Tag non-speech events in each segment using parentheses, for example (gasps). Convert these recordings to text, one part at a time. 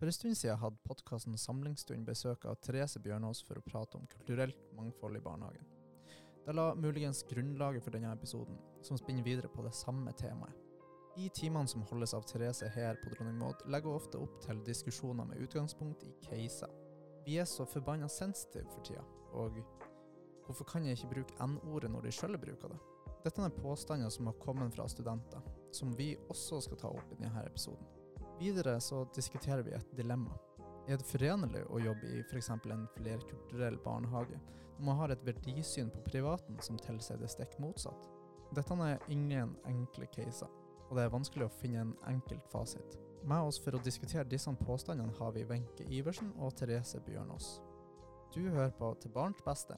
For en stund siden hadde podkasten Samlingsstund besøk av Therese Bjørnås for å prate om kulturelt mangfold i barnehagen. Det la muligens grunnlaget for denne episoden, som spinner videre på det samme temaet. I timene som holdes av Therese her på Dronning Maud, legger hun ofte opp til diskusjoner med utgangspunkt i caser. Vi er så forbanna sensitive for tida, og hvorfor kan jeg ikke bruke N-ordet når de sjøl bruker det? Dette er påstander som har kommet fra studenter, som vi også skal ta opp i denne episoden. Videre så diskuterer vi et dilemma. Er det forenlig å jobbe i f.eks. en flerkulturell barnehage når man har et verdisyn på privaten som tilsier det stikk motsatt? Dette er ingen enkle caser, og det er vanskelig å finne en enkelt fasit. Med oss for å diskutere disse påstandene har vi Wenche Iversen og Therese Bjørnås. Du hører på Til barns beste,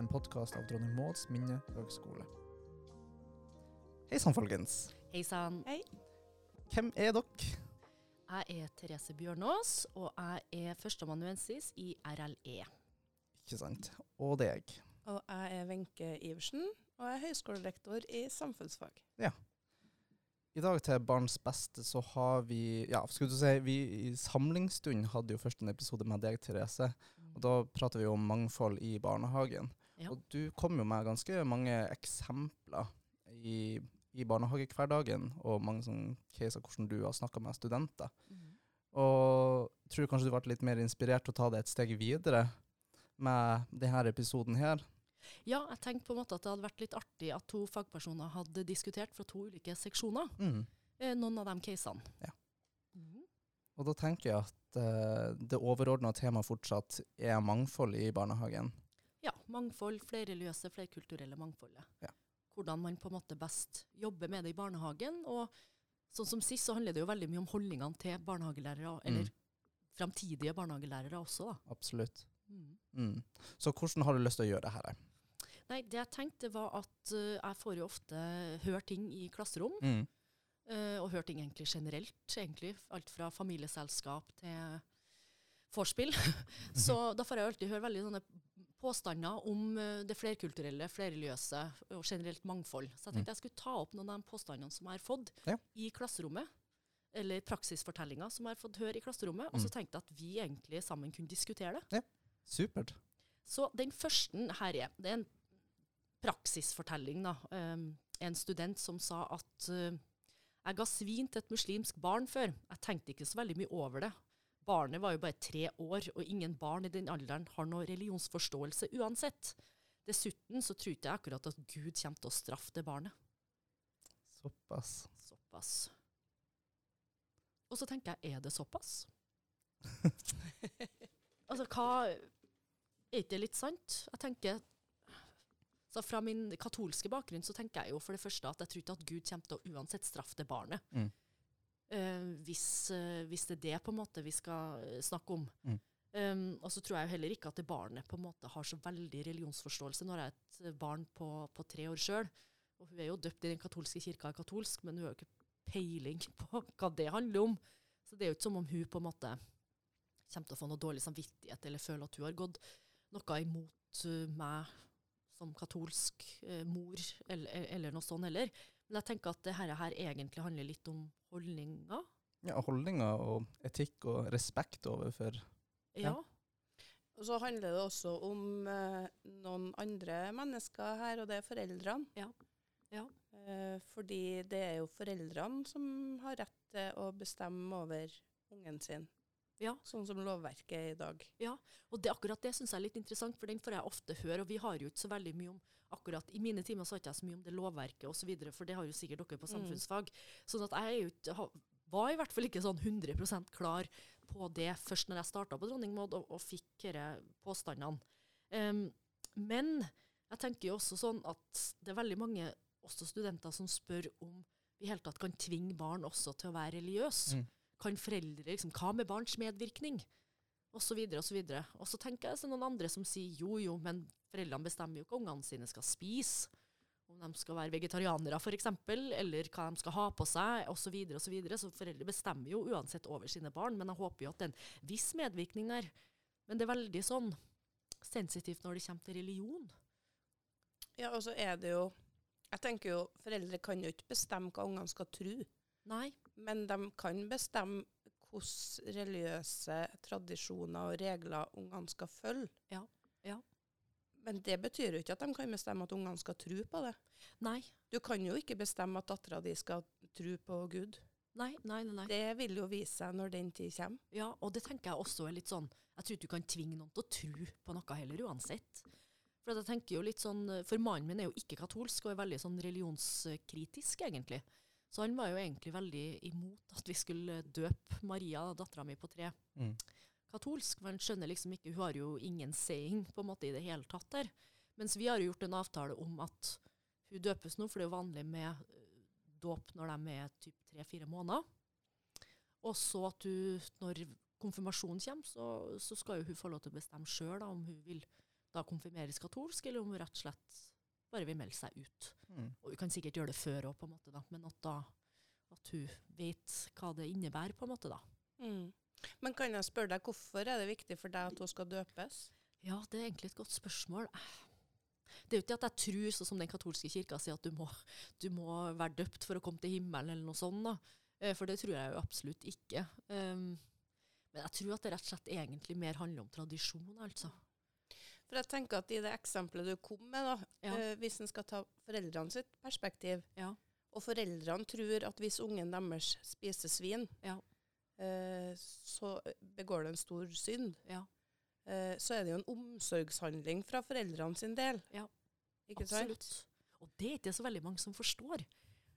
en podkast av Dronning Mauds minne høgskole. Hei sann, folkens. Hei sann. Hei. Hvem er dere? Jeg er Therese Bjørnås, og jeg er førsteamanuensis i RLE. Ikke sant. Og deg. Og jeg er Wenche Iversen, og jeg er høyskolerektor i samfunnsfag. Ja. I dag til Barns beste så har vi Ja, skulle du si vi i Samlingsstund hadde jo først en episode med deg, Therese. Og da prater vi om mangfold i barnehagen. Ja. Og du kom jo med ganske mange eksempler i, i barnehagehverdagen, og mange sånne caser hvordan du har snakka med studenter. Mm. Og jeg tror kanskje du ble litt mer inspirert til å ta det et steg videre med denne episoden her. Ja, jeg tenkte på en måte at det hadde vært litt artig at to fagpersoner hadde diskutert fra to ulike seksjoner. Mm. Eh, noen av de casene. Ja. Mm. Og da tenker jeg at eh, det overordna temaet fortsatt er mangfold i barnehagen. Ja, mangfold, flerreligiøse, flerkulturelle mangfoldet. Ja. Hvordan man på en måte best jobber med det i barnehagen. Og sånn som sist, så handler det jo veldig mye om holdningene til barnehagelærere, eller framtidige barnehagelærere også, da. Absolutt. Mm. Mm. Så hvordan har du lyst til å gjøre det her? Nei, det jeg tenkte var at uh, jeg får jo ofte høre ting i klasserom, Mm. Uh, og høre ting egentlig generelt, egentlig. Alt fra familieselskap til vorspiel. (laughs) Så da får jeg alltid høre veldig sånne påstander om eh, det flerkulturelle, flerreligiøse og generelt mangfold. Så jeg tenkte jeg skulle ta opp noen av de påstandene som jeg har fått Ja. i klasserommet. Eller praksisfortellinger som jeg har fått høre i klasserommet. Og så tenkte jeg at vi egentlig sammen kunne diskutere det. Ja. Supert. Så den første her er, det er en praksisfortelling da. Um, en student som sa at uh, jeg ga svin til et muslimsk barn før. Jeg tenkte ikke så veldig mye over det. Barnet var jo bare tre år, og ingen barn i den alderen har noe religionsforståelse uansett. Dessuten så tror ikke jeg akkurat at Gud kommer til å straffe det barnet. Såpass. Såpass. Og så tenker jeg, er det såpass? (laughs) altså, hva Er ikke det litt sant? Jeg tenker så Fra min katolske bakgrunn så tenker jeg jo for det første at jeg tror ikke at Gud kommer til å uansett straffe det barnet. Mm. Eh, hvis, eh, hvis det er det på en måte vi skal eh, snakke om. Mm. Um, og så tror jeg jo heller ikke at det barnet på en måte har så veldig religionsforståelse. Når jeg er et barn på, på tre år sjøl, og hun er jo døpt i den katolske kirka, er katolsk, men hun har jo ikke peiling (laughs) på hva det handler om. Så det er jo ikke som om hun på en måte kommer til å få noe dårlig samvittighet eller føle at hun har gått noe imot meg som katolsk eh, mor, eller, eller noe sånt heller. Men jeg tenker at det her, her egentlig handler litt om holdninger. Ja, holdninger og etikk og respekt overfor Ja. Ja. Og så handler det også om eh, noen andre mennesker her, og det er foreldrene. Ja. Ja. Eh, fordi det er jo foreldrene som har rett til å bestemme over ungen sin, Ja. sånn som lovverket er i dag. Ja, og det, akkurat det syns jeg er litt interessant, for den får jeg ofte høre. Og vi har jo ikke så veldig mye om akkurat I mine timer så har ikke jeg så mye om det lovverket osv., for det har jo sikkert dere på samfunnsfag. Sånn at jeg er jo ikke, var i hvert fall ikke sånn 100% klar på det først når jeg starta på Dronning Maud og, og fikk disse påstandene. Um, men jeg tenker jo også sånn at det er veldig mange også studenter som spør om vi i hele tatt kan tvinge barn også til å være religiøse. Mm. Kan foreldre liksom, Hva med barns medvirkning? og så videre og så videre. Og så tenker jeg så noen andre som sier jo jo, men foreldrene bestemmer jo hva ungene sine skal spise. Om de skal være vegetarianere f.eks., eller hva de skal ha på seg osv. Så, videre, og så, videre. så foreldre bestemmer jo uansett over sine barn, men jeg håper jo at det er en viss medvirkning der. Men det er veldig sånn sensitivt når det kommer til religion. Ja, og så er det jo Jeg tenker jo, foreldre kan jo ikke bestemme hva ungene skal tro, Nei. Men de kan bestemme hvilke religiøse tradisjoner og regler ungene skal følge. Ja, ja. Men det betyr jo ikke at de kan bestemme at ungene skal tro på det. Nei, Du kan jo ikke bestemme at dattera di skal tro på Gud. nei, nei. nei, nei. Det vil jo vise seg når den tid kommer. Ja, og det tenker jeg også er litt sånn Jeg tror ikke du kan tvinge noen til å tro på noe heller, uansett. For jeg tenker jo litt sånn, for mannen min er jo ikke katolsk og er veldig sånn religionskritisk, egentlig. Så han var jo egentlig veldig imot at vi skulle døpe Maria, dattera mi på tre, Mm. katolsk. For han skjønner liksom ikke Hun har jo ingen saying på en måte i det hele tatt der. Mens vi har jo gjort en avtale om at hun døpes nå, for det er jo vanlig med eh, dåp når de er typ tre-fire måneder. Og så at du, når konfirmasjonen kommer, så, så skal jo hun få lov til å bestemme sjøl om hun vil da konfirmeres katolsk, eller om hun rett og slett bare vil melde seg ut. Mm. Og hun kan sikkert gjøre det før òg, men at, da, at hun vet hva det innebærer, på en måte. da. Mm. Men kan jeg spørre deg, hvorfor er det viktig for deg at hun skal døpes? Ja, det er egentlig et godt spørsmål. Det er jo ikke at jeg tror, sånn som den katolske kirka sier, at du må, du må være døpt for å komme til himmelen, eller noe sånt. da. Eh, For det tror jeg jo absolutt ikke. Um, men jeg tror at det rett og slett egentlig mer handler om tradisjon, altså. For jeg tenker at i det eksempelet du kom med, da, Ja. eh, hvis en skal ta foreldrene sitt perspektiv, Ja. og foreldrene tror at hvis ungen deres spiser svin, Ja. eh, så begår det en stor synd, Ja. eh, så er det jo en omsorgshandling fra foreldrene sin del. Ja, Ikke sant? Absolutt. Og det er ikke så veldig mange som forstår.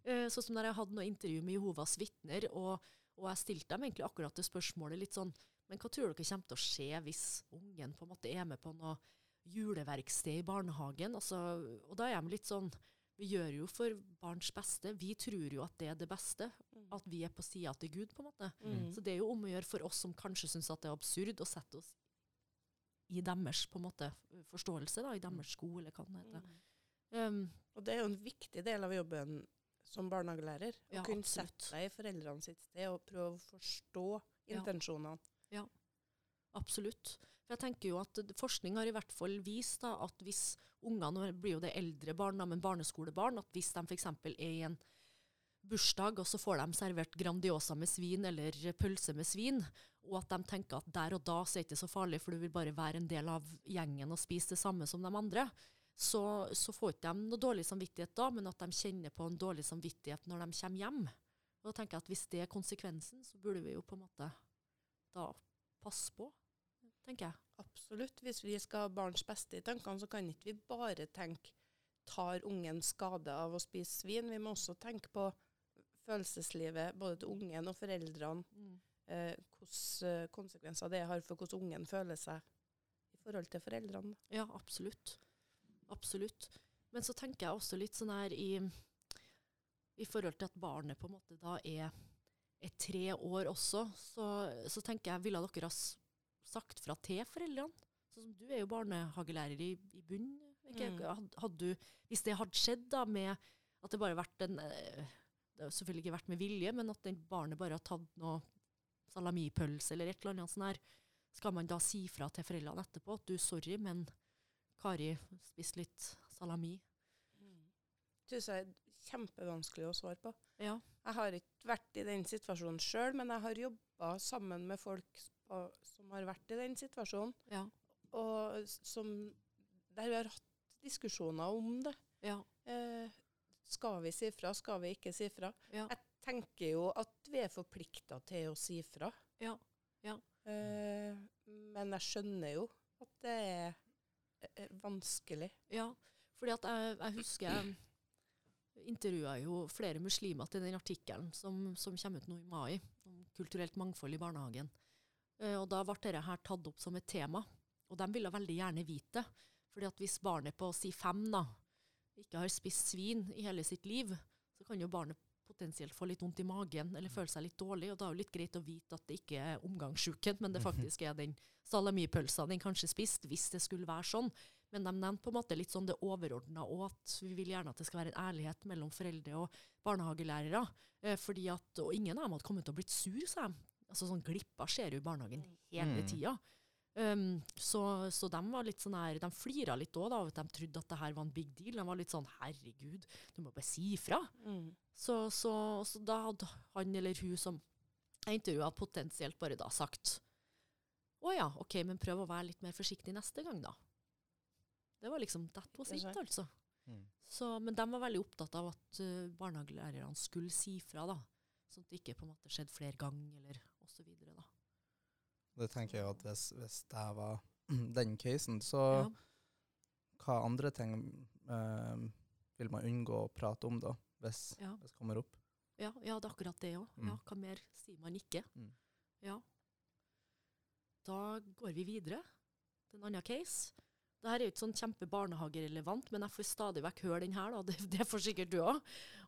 Eh, sånn som når jeg hadde noe intervju med Jehovas vitner, og, og jeg stilte dem egentlig akkurat det spørsmålet litt sånn Men hva tror dere kommer til å skje hvis ungen på en måte er med på noe juleverksted i barnehagen? Altså, og da er de litt sånn Vi gjør jo for barns beste. Vi tror jo at det er det beste. Mm. At vi er på sida til Gud, på en måte. Mm. Så det er jo om å gjøre for oss som kanskje syns at det er absurd, å sette oss i deres på en måte, forståelse, da, i deres sko, eller hva det heter. Mm. Um, Og det er jo en viktig del av jobben som barnehagelærer. Ja, å kunne absolutt. sette deg i foreldrene sitt sted og prøve å forstå intensjonene. Ja. ja. Absolutt. For jeg tenker jo at Forskning har i hvert fall vist da, at hvis ungene blir jo det eldre barn, men barneskolebarn, at hvis de f.eks. er i en bursdag, og så får de servert Grandiosa med svin eller pølse med svin, og at de tenker at der og da så er det ikke så farlig, for du vil bare være en del av gjengen og spise det samme som de andre, så, så får ikke de noe dårlig samvittighet da, men at de kjenner på en dårlig samvittighet når de kommer hjem. Og da tenker jeg at Hvis det er konsekvensen, så burde vi jo på en måte da passe på, tenker jeg. Absolutt. Hvis vi skal ha barns beste i tankene, så kan ikke vi bare tenke tar ungen skade av å spise svin. Vi må også tenke på følelseslivet både til ungen og foreldrene. Eh, hvilke eh, konsekvenser det har for hvordan ungen føler seg i forhold til foreldrene. Ja, absolutt. Absolutt. Men så tenker jeg også litt sånn her i, i forhold til at barnet på en måte da er, er tre år også, så, så tenker jeg, ville dere ha sagt fra til foreldrene? Sånn som du er jo barnehagelærer i, i bunn. Mm. Had- Hadde du, hvis det hadde skjedd da med at det bare vært en eh, Det har selvfølgelig ikke vært med vilje, men at den barnet bare har tatt noe salamipølse eller et eller annet sånt her, skal man da si fra til foreldrene etterpå at du, sorry, men Kari spiste litt salami? Det synes jeg er kjempevanskelig å svare på. Ja. Jeg har ikke vært i den situasjonen sjøl, men jeg har jobba sammen med folk som har vært i den situasjonen, Ja. og som, der vi har hatt diskusjoner om det. Ja. Eh, skal vi si fra, skal vi ikke si fra? Ja. Jeg tenker jo at vi er forplikta til å si fra. Ja. Ja. Eh, men jeg skjønner jo at det er vanskelig. Ja, fordi at jeg, jeg husker jeg intervjua jo flere muslimer til den artikkelen som, som kommer ut nå i mai, om kulturelt mangfold i barnehagen. Eh, og da ble dette her tatt opp som et tema, og de ville veldig gjerne vite det. Fordi at hvis barnet på si fem da, ikke har spist svin i hele sitt liv, så kan jo barnet potensielt få litt vondt i magen eller føle seg litt dårlig. Og da er det litt greit å vite at det ikke er omgangssjuken, men det faktisk er den salamipølsa den kanskje spiste, hvis det skulle være sånn. Men de nevnte på en måte litt sånn det overordna, og at vi vil gjerne at det skal være en ærlighet mellom foreldre og barnehagelærere. Eh, fordi at, Og ingen av dem hadde kommet til å blitt sur, sa de. Altså sånn Glipper skjer jo i barnehagen hele Mm. tida. Um, så, så de var litt sånn her, de flira litt òg, av at de trodde at det her var en big deal. De var litt sånn 'herregud, du må bare si ifra'. Så, så, så da hadde han eller hun som Jeg intervjua potensielt bare da sagt Å ja, OK, men prøv å være litt mer forsiktig neste gang, da. Det var liksom That was Det it, altså. Mm. Så, men de var veldig opptatt av at uh, barnehagelærerne skulle si fra, da. Sånn at det ikke på en måte skjedde flere ganger, eller osv. Det tenker jeg at hvis, hvis det var (clears throat) den casen, så Ja. hva andre ting eh, vil man unngå å prate om da, hvis, Ja. hvis det kommer opp? Ja, ja, det er akkurat det òg. Mm. Ja, hva mer sier man ikke? Mm. Ja. Da går vi videre til en annen case. Dette er jo ikke sånn kjempebarnehagerelevant, men jeg får stadig vekk høre den her. Da. (laughs) Det, det får sikkert du òg.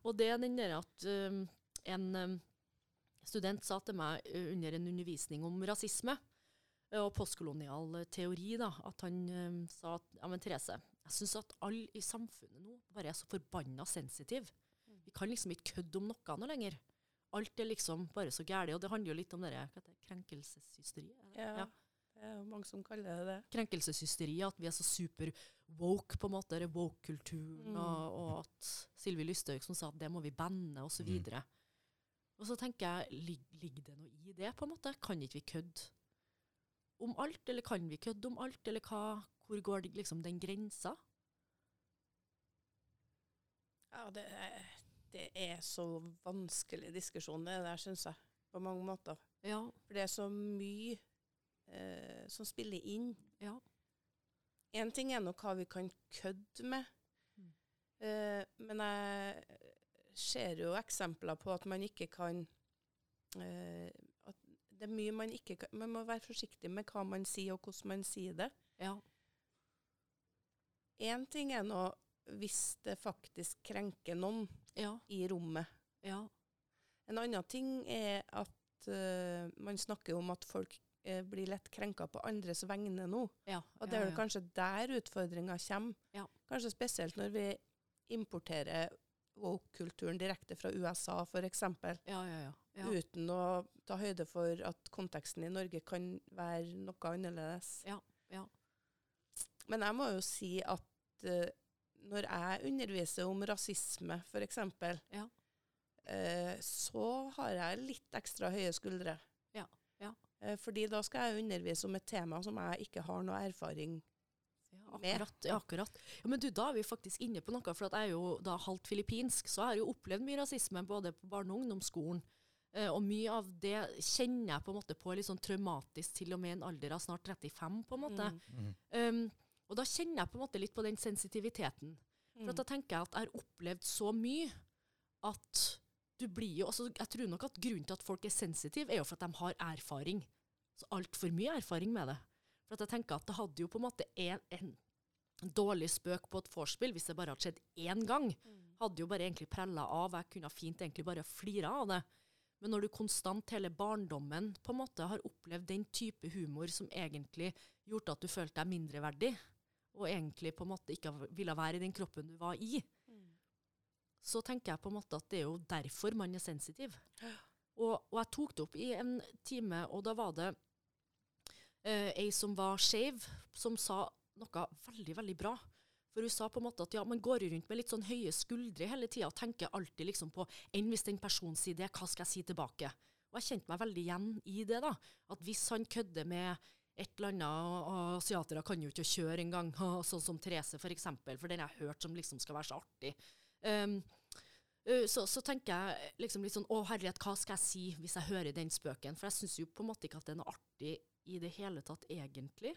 Og det er den der at um, en um, student sa til meg uh, under en undervisning om rasisme uh, og postkolonial uh, teori, da, at han um, sa at ja, men Therese, jeg syns at alle i samfunnet nå bare er så forbanna sensitive. Vi kan liksom ikke kødde om noe nå lenger. Alt er liksom bare så gærent. Og det handler jo litt om dere, det, krenkelseshysteri. er? Ja. Det er jo mange som kaller det det. Krenkelseshysteri, at vi er så super woke, på en måte. det Woke-kulturen. Mm. Og, og at Sylvi Lysthaug som sa at det må vi banne, osv. Mm. Og så tenker jeg, lig, ligger det noe i det, på en måte? Kan ikke vi kødde om alt, eller kan vi kødde om alt, eller hva, hvor går det, liksom den grensa? Ja, det er, det er så vanskelig diskusjon, det der, syns jeg. På mange måter. Ja, For det er så mye eh, som spiller inn. ja. Én ting er nok hva vi kan kødde med, Mm. eh, men jeg ser jo eksempler på at man ikke kan eh, At det er mye man ikke kan Man må være forsiktig med hva man sier, og hvordan man sier det. ja. Én ting er nå hvis det faktisk krenker noen Ja, i rommet. ja, En annen ting er at uh, man snakker om at folk uh, blir lett krenka på andres vegne nå. ja. Og det er vel kanskje der utfordringa kommer. Ja. Kanskje spesielt når vi importerer woke-kulturen direkte fra USA, f.eks. Ja, ja, ja. ja. Uten å ta høyde for at konteksten i Norge kan være noe annerledes. Ja, ja. Men jeg må jo si at uh, når jeg underviser om rasisme, f.eks., Ja. Uh, så har jeg litt ekstra høye skuldre. Ja, ja. Uh, fordi da skal jeg undervise om et tema som jeg ikke har noe erfaring. Akkurat. Ja, akkurat. Ja, men du, da er vi faktisk inne på noe, for at jeg er jo da halvt filippinsk, så jeg har jo opplevd mye rasisme både på barne- og ungdomsskolen. Eh, og mye av det kjenner jeg på en måte på litt sånn traumatisk til og med en alder av snart 35, på en måte. Mm. Um, og da kjenner jeg på en måte litt på den sensitiviteten. For Mm. at da tenker jeg at jeg har opplevd så mye at du blir jo altså, Jeg tror nok at grunnen til at folk er sensitive, er jo for at de har erfaring. Så altfor mye erfaring med det. For at jeg tenker at det hadde jo på en måte en, en dårlig spøk på et vorspiel hvis det bare hadde skjedd én gang. Hadde jo bare egentlig prella av. Jeg kunne fint egentlig bare flira av det. Men når du konstant hele barndommen på en måte har opplevd den type humor som egentlig gjorde at du følte deg mindreverdig, og egentlig på en måte ikke ville være i den kroppen du var i, Mm. så tenker jeg på en måte at det er jo derfor man er sensitiv. (gasps) Og, og jeg tok det opp i en time, og da var det eh, ei som var skeiv, som sa noe veldig, veldig bra. For hun sa på en måte at ja, man går rundt med litt sånn høye skuldre hele tida og tenker alltid liksom på enn hvis den personen sier det, hva skal jeg si tilbake? Og jeg kjente meg veldig igjen i det. da, At hvis han kødder med et eller annet, og, asiatere kan jo ikke kjøre engang, (laughs) sånn som Therese for eksempel, for den jeg har hørt som liksom skal være så artig. Um, så, så tenker jeg liksom litt sånn Å, herlighet, hva skal jeg si hvis jeg hører den spøken? For jeg syns jo på en måte ikke at det er noe artig i det hele tatt, egentlig.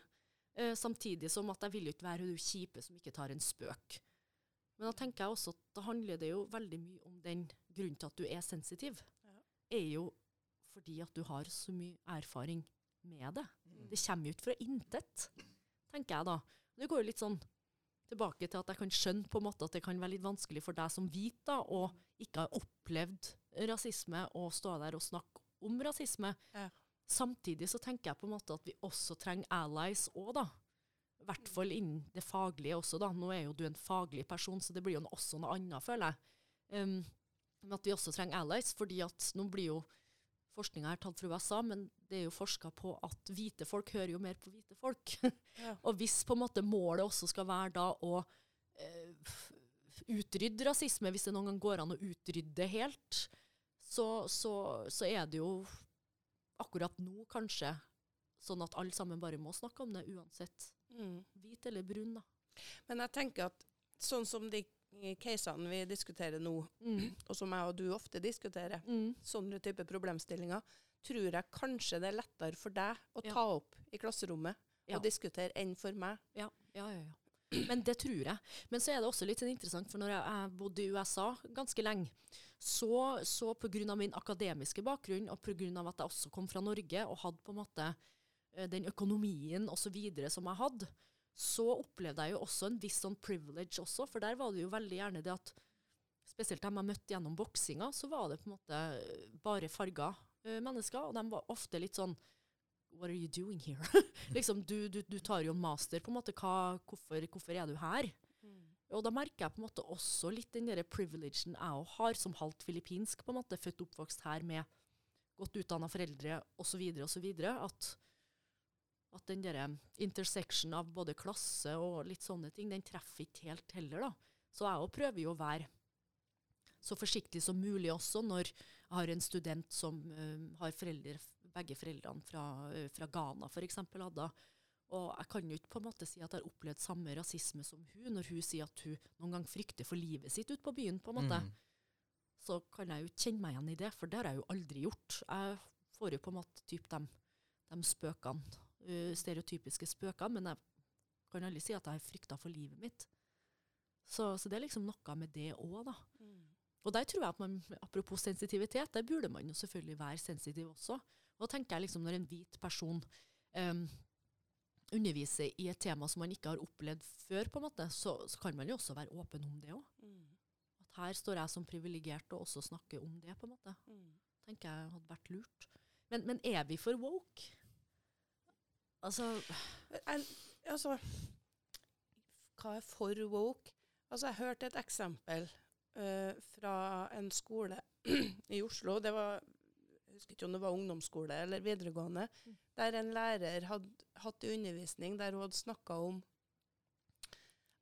Eh, samtidig som at jeg vil jo ikke være hun kjipe som ikke tar en spøk. Men da tenker jeg også at da handler det jo veldig mye om den grunnen til at du er sensitiv. Ja. Er jo fordi at du har så mye erfaring med det. Mm. Det kommer jo ikke fra intet, tenker jeg da. Det går jo litt sånn tilbake til at jeg kan skjønne på en måte at det kan være litt vanskelig for deg som hvit da, og ikke har opplevd rasisme, å stå der og snakke om rasisme. Ja. Samtidig så tenker jeg på en måte at vi også trenger allies òg, da. I hvert fall innen det faglige også, da. Nå er jo du en faglig person, så det blir jo også noe annet, føler jeg. Um, men at vi også trenger allies, fordi at nå blir jo forskninga her tatt fra USA, men det er jo forska på at hvite folk hører jo mer på hvite folk. Ja. (laughs) og hvis på en måte målet også skal være da å uh, utrydde rasisme, hvis det noen gang går an å utrydde helt, så, så, så er det jo akkurat nå kanskje sånn at alle sammen bare må snakke om det uansett. Mm. Hvit eller brun, da. Men jeg tenker at sånn som de casene vi diskuterer nå, (clears throat) og som jeg og du ofte diskuterer, Mm. sånne type problemstillinger, tror jeg kanskje det er lettere for deg å Ja. ta opp i klasserommet Ja. og diskutere enn for meg. Ja, ja, ja, ja. Men det tror jeg. Men så er det også litt interessant, for når jeg, jeg bodde i USA ganske lenge, så, så pga. min akademiske bakgrunn, og pga. at jeg også kom fra Norge og hadde på en måte eh, den økonomien osv. som jeg hadde, så opplevde jeg jo også en viss sånn privilege også, for der var det jo veldig gjerne det at Spesielt dem jeg møtte gjennom boksinga, så var det på en måte bare farga eh, mennesker, og de var ofte litt sånn What are you doing here? (laughs) liksom, du, du, du tar jo en master, på en måte. Hva, hvorfor, hvorfor er du her? Og da merker jeg på en måte også litt den der privilegen jeg òg har, som halvt filippinsk, på en måte, født oppvokst her med godt utdanna foreldre osv., osv., at, at den der intersection av både klasse og litt sånne ting, den treffer ikke helt heller, da. Så jeg òg prøver jo å være så forsiktig som mulig også når jeg har en student som uh, har foreldre, begge foreldrene fra, uh, fra Ghana, f.eks. hadde. Og jeg kan jo ikke på en måte si at jeg har opplevd samme rasisme som hun, når hun sier at hun noen gang frykter for livet sitt ute på byen. på en måte. Mm. Så kan jeg jo ikke kjenne meg igjen i det, for det har jeg jo aldri gjort. Jeg får jo på en måte typ de, de spøkene, eh, stereotypiske spøkene, men jeg kan aldri si at jeg har frykta for livet mitt. Så, så det er liksom noe med det òg, da. Og der tror jeg at man, apropos sensitivitet, der burde man jo selvfølgelig være sensitiv også. Og da tenker jeg liksom når en hvit person em, underviser i et tema som man ikke har opplevd før, på en måte, så, så kan man jo også være åpen om det òg. At her står jeg som privilegert og også snakker om det, på en måte. tenker jeg hadde vært lurt. Men, men er vi for woke? Altså Jeg, altså Hva er for woke? Altså, jeg hørte et eksempel uh, fra en skole (clears throat) i Oslo. Det var husker ikke om det var ungdomsskole eller videregående, Mm. der en lærer hadde hatt undervisning der hun hadde snakka om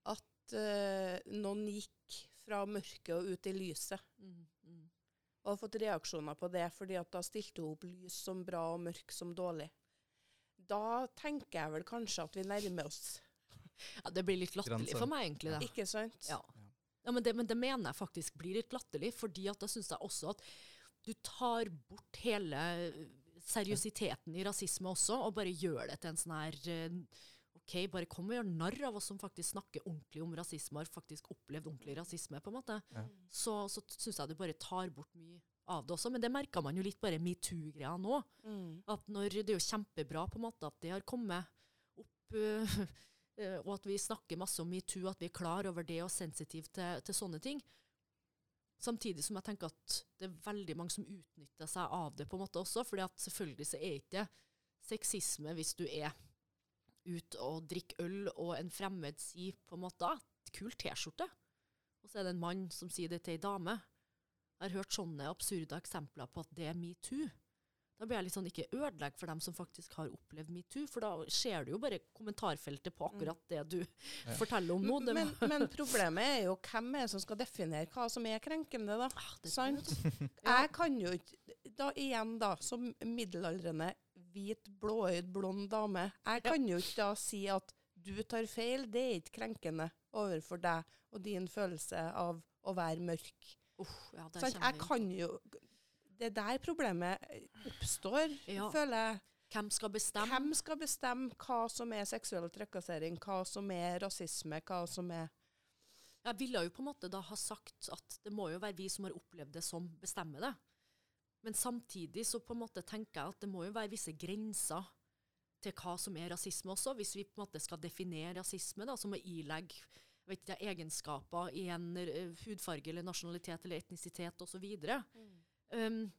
at uh, noen gikk fra mørket og ut i lyset. mm, mm. Og har fått reaksjoner på det, fordi at da stilte hun opp lys som bra og mørk som dårlig. Da tenker jeg vel kanskje at vi nærmer oss, (laughs) Ja, det blir litt latterlig Grenser. for meg, egentlig. det. ikke sant? Ja. Ja, men det, men det mener jeg faktisk blir litt latterlig, fordi at da syns jeg også at du tar bort hele eh, seriøsiteten i rasisme også, og bare gjør det til en sånn her eh, OK, bare kom og gjør narr av oss som faktisk snakker ordentlig om rasisme, har faktisk opplevd ordentlig rasisme, på en måte. Ja. Så, så syns jeg du bare tar bort mye av det også. Men det merka man jo litt bare metoo-greia nå. Mm. At når Det er jo kjempebra på en måte at det har kommet opp, øh, (laughs) og at vi snakker masse om metoo, at vi er klar over det og sensitive til, til sånne ting. Samtidig som jeg tenker at det er veldig mange som utnytter seg av det på en måte også. fordi at selvfølgelig så er ikke sexisme hvis du er ute og drikker øl, og en fremmed sier på en måte ah, 'kul T-skjorte', og så er det en mann som sier det til ei dame. Jeg har hørt sånne absurde eksempler på at det er metoo. Da blir jeg litt sånn, ikke ødelegg for dem som faktisk har opplevd metoo, for da ser du jo bare kommentarfeltet på akkurat det du (laughs) forteller om nå. Men, men problemet er jo hvem er det som skal definere hva som er krenkende, da. Ah, Sant? (laughs) Jeg kan jo ikke da Igjen, da, som middelaldrende hvit, blåøyd, blond dame. Jeg kan jo ikke da si at du tar feil. Det er ikke krenkende overfor deg og din følelse av å være mørk. Uh, ja, Sant? Jeg kan jo Det er der problemet oppstår, Ja. føler jeg. Hvem skal bestemme? Hvem skal bestemme hva som er seksuell trakassering, hva som er rasisme, hva som er Jeg ville jo på en måte da ha sagt at det må jo være vi som har opplevd det, som bestemmer det. Men samtidig så på en måte tenker jeg at det må jo være visse grenser til hva som er rasisme også. Hvis vi på en måte skal definere rasisme, da, som å ilegge vet ikke, egenskaper i en eh, hudfarge eller nasjonalitet eller etnisitet osv. Um,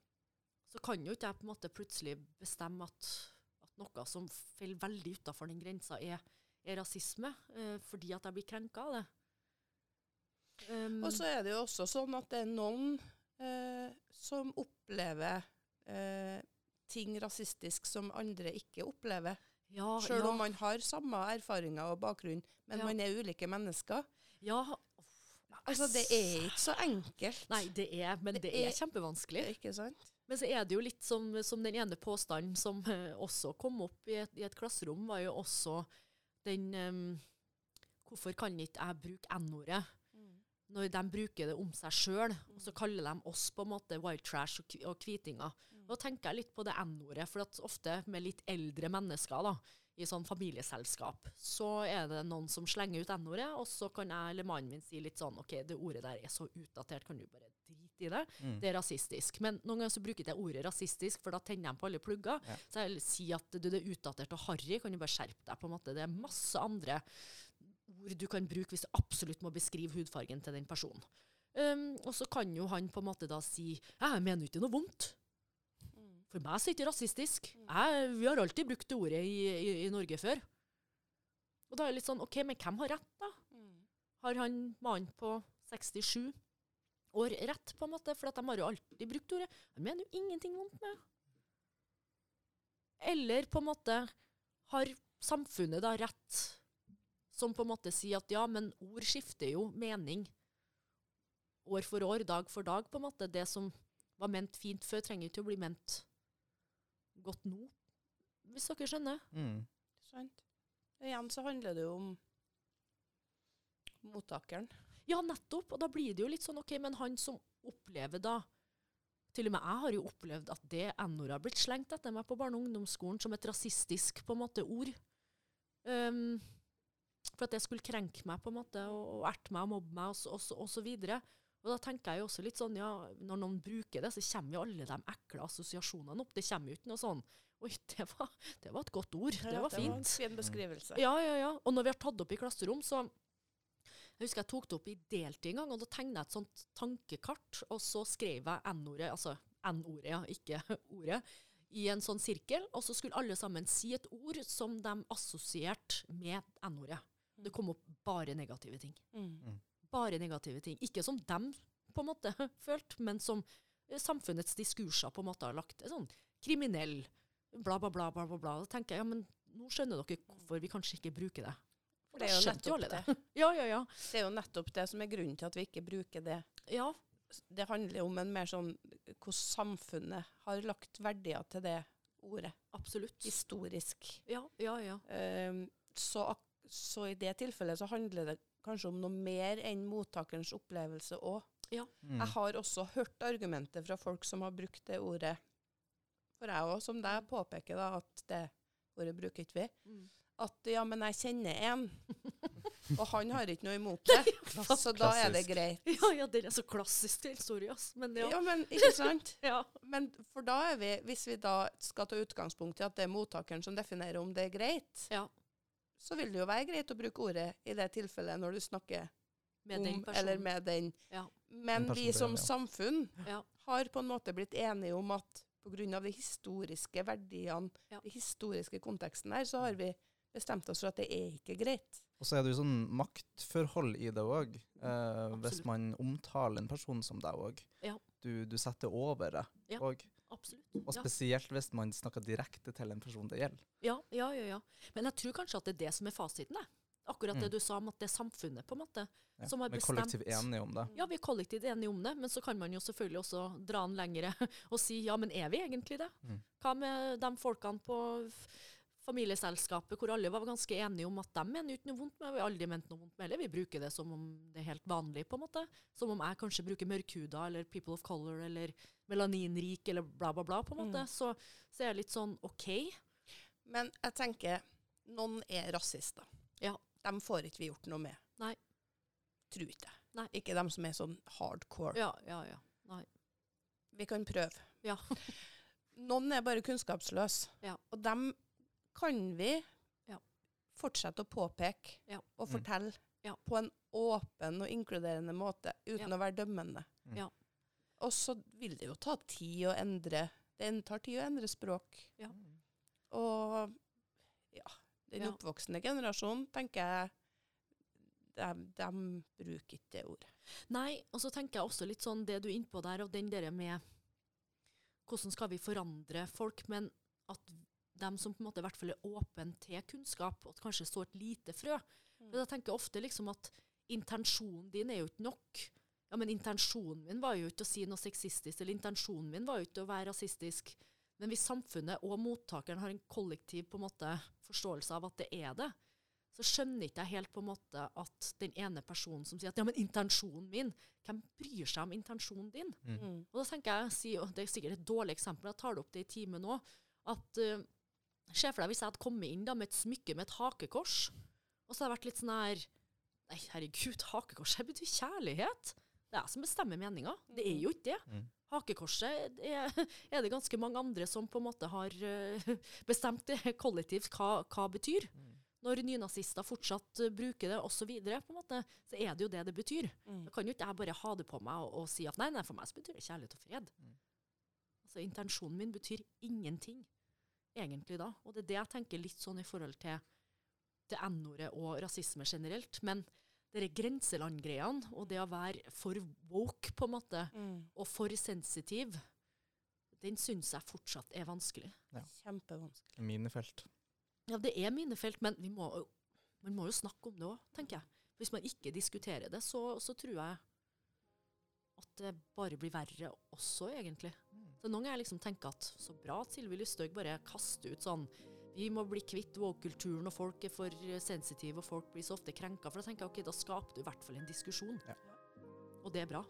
så kan jo ikke jeg på en måte plutselig bestemme at, at noe som faller veldig utafor den grensa, er, er rasisme, uh, fordi at jeg blir krenka av det. Um, Og så er det jo også sånn at det er noen uh, som opplever uh, ting rasistisk som andre ikke opplever. ja, Selv ja, om man har samme erfaringer og bakgrunn, men Ja. man er ulike mennesker. ja, Altså, det er ikke så enkelt. Nei, det er, men Det det er er- kjempevanskelig. Ikke sant? Men så er det jo litt som, som den ene påstanden som eh, også kom opp i et, i et klasserom, var jo også den um, Hvorfor kan ikke jeg bruke N-ordet? Når de bruker det om seg sjøl, og så kaller de oss på en måte white trash og, og kvitinger. Mm. Da tenker jeg litt på det N-ordet, for at ofte med litt eldre mennesker da, i sånn familieselskap, så er det noen som slenger ut N-ordet, og så kan jeg eller mannen min si litt sånn OK, det ordet der er så utdatert, kan du bare drite i det? Mm. Det er rasistisk. Men noen ganger så bruker jeg ordet rasistisk, for da tenner de på alle plugger. Ja. Så jeg vil si at du, det er utdatert og harry, kan du bare skjerpe deg. på en måte. Det er masse andre ord du kan bruke hvis du absolutt må beskrive hudfargen til den personen. Um, og så kan jo han på en måte da si jeg mener ikke noe vondt. For meg er det ikke rasistisk. Jeg, vi har alltid brukt det ordet i, i, i Norge før. Og da er det litt sånn OK, men hvem har rett, da? Har han mannen på 67 år rett, på en måte? For de har jo alltid brukt ordet. Han mener jo ingenting vondt med. Eller på en måte har samfunnet da rett, som på en måte sier at ja, men ord skifter jo mening år for år, dag for dag, på en måte. Det som var ment fint før, trenger ikke å bli ment godt nå, hvis dere skjønner. Mm. Sant? Igjen så handler det jo om mottakeren. Ja, nettopp. Og da blir det jo litt sånn OK, men han som opplever da Til og med jeg har jo opplevd at det N-ordet har blitt slengt etter meg på barne- og ungdomsskolen som et rasistisk på en måte ord. Um, for at det skulle krenke meg på en måte, og, og erte meg og mobbe meg, og, så- og, og så videre. Og da tenker jeg jo også litt sånn, ja, når noen bruker det, så kommer jo alle de ekle assosiasjonene opp. Det kommer jo ikke noe sånn Oi, det var, det var et godt ord. det var Det var en fin beskrivelse. Ja, ja, ja. Og når vi har tatt det opp i klasserom, så Jeg husker jeg tok det opp i deltid en gang, og da tegna jeg et sånt tankekart, og så skrev jeg N-ordet, altså N-ordet, ja, ikke (laughs) ordet, i en sånn sirkel, og så skulle alle sammen si et ord som de assosierte med N-ordet. Det kom opp bare negative ting. Mm. Bare negative ting. Ikke som dem på en måte (laughs) følte, men som eh, samfunnets diskurser på en måte har lagt. Sånn kriminell, bla, bla, bla, bla, bla. Da tenker jeg, ja, men nå skjønner dere hvorfor vi kanskje ikke bruker det. For det er jo nettopp det. (laughs) Ja, ja, ja. Det er jo nettopp det som er grunnen til at vi ikke bruker det. Ja, Det handler om en mer sånn hvordan samfunnet har lagt verdier til det ordet. absolutt. Historisk. Ja, ja, ja. Um, så, så i det tilfellet så handler det kanskje om noe mer enn mottakerens opplevelse òg. Mm. Jeg har også hørt argumenter fra folk som har brukt det ordet. For jeg òg, som deg, påpeker da at det ordet bruker ikke vi. Mm. At ja, men jeg kjenner en, (laughs) og han har ikke noe imot det. (laughs) så da er det greit. Ja, ja, den er så klassisk, til Sorry, ass. Men ja. Ja, men ikke sant? (laughs) ja. Men for da er vi, hvis vi da skal ta utgangspunkt i at det er mottakeren som definerer om det er greit, Ja. Så vil det jo være greit å bruke ordet i det tilfellet når du snakker Med om eller med den. Ja. Men Den vi som ja. samfunn Ja. har på en måte blitt enige om at pga. de historiske verdiene, Ja. den historiske konteksten her, så har vi bestemt oss for at det er ikke greit. Og så er det jo sånn maktforhold i det òg. Eh, hvis man omtaler en person som deg òg. Ja. Du, du setter over det Ja. og. Og Ja. spesielt hvis man snakker direkte til en person det gjelder. Ja, ja, ja, ja. Men jeg tror kanskje at det er det som er fasiten. Det. Akkurat det Mm. du sa om at det er samfunnet på en måte. Ja. Som har bestemt Vi er kollektivt enige om det. Ja, vi er kollektivt enige om det, men så kan man jo selvfølgelig også dra den lengre (laughs) og si ja, men er vi egentlig det? Mm. Hva med de folkene på familieselskapet hvor alle var ganske enige om at de mener ikke noe vondt med, vi har aldri ment noe vondt med det. Vi bruker det som om det er helt vanlig, på en måte. Som om jeg kanskje bruker mørkhuda eller people of color eller melaninrik eller bla, bla, bla, på en måte. Mm. Så, så er det litt sånn OK. Men jeg tenker noen er rasister. Ja. De får ikke vi gjort noe med. Nei. Tror ikke jeg. Nei. Ikke de som er sånn hardcore. Ja, ja, ja. Vi kan prøve. Ja. (laughs) Noen er bare kunnskapsløse. Ja. Og dem kan vi Ja. fortsette å påpeke Ja. og Mm. fortelle Ja. på en åpen og inkluderende måte, uten Ja. å være dømmende. Mm. Ja. Og så vil det jo ta tid å endre Det tar tid å endre språk. Ja. Og ja, den Ja. oppvoksende generasjonen, tenker jeg, de, de bruker ikke det ordet. Nei, og så tenker jeg også litt sånn det du er innpå der, og den der med hvordan skal vi forandre folk, men at dem som på en måte i hvert fall er åpne til kunnskap, og at kanskje så et lite frø. Men da tenker jeg ofte liksom at intensjonen din er jo ikke nok. ja, men intensjonen min var jo ikke å si noe sexistisk, eller intensjonen min var jo ikke å være rasistisk. Men hvis samfunnet og mottakeren har en kollektiv på en måte, forståelse av at det er det, så skjønner ikke jeg helt på en måte at den ene personen som sier at ja, men intensjonen min Hvem bryr seg om intensjonen din? Mm. Og da tenker jeg, si- og Det er sikkert et dårlig eksempel, jeg tar det opp det i timen òg. At uh, Se for deg hvis jeg hadde kommet inn da med et smykke med et hakekors, og så hadde jeg vært litt sånn her Nei, herregud, hakekors det betyr kjærlighet. Det er jeg som bestemmer meninga. Det er jo ikke det. Mm. Hakekorset er, er det ganske mange andre som på en måte har eh, bestemt det kollektivt hva, hva betyr. Mm. Når nynazister fortsatt eh, bruker det osv., så, så er det jo det det betyr. Mm. Da kan jo ikke jeg bare ha det på meg og, og si at nei, nei, for meg så betyr det kjærlighet og fred. Mm. Altså Intensjonen min betyr ingenting, egentlig da. Og det er det jeg tenker litt sånn i forhold til, det N-ordet og rasisme generelt. Men disse grenselandgreiene og det å være for woke, på en måte, Mm. og for sensitiv, den syns jeg fortsatt er vanskelig. Kjempevanskelig. Minefelt. Ja, det er minefelt, men vi må, man må jo snakke om det òg, tenker jeg. Hvis man ikke diskuterer det, så, så tror jeg at det bare blir verre også, egentlig. Så Noen ganger liksom tenker at så bra at Sylvi Lysthaug bare kaster ut sånn Vi må bli kvitt woke-kulturen, og folk er for eh, sensitive, og folk blir så ofte krenka. For da tenker jeg ok, da skaper du i hvert fall en diskusjon. Ja. Og det er bra.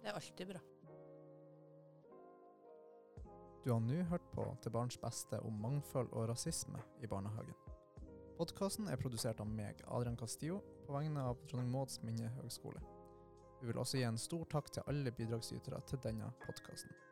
Det er alltid bra. Du har nå hørt på Til barns beste om mangfold og rasisme i barnehagen. Podkasten er produsert av meg, Adrian Castillo, på vegne av Dronning Mauds minnehøgskole. Vi vil også gi en stor takk til alle bidragsytere til denne podkasten.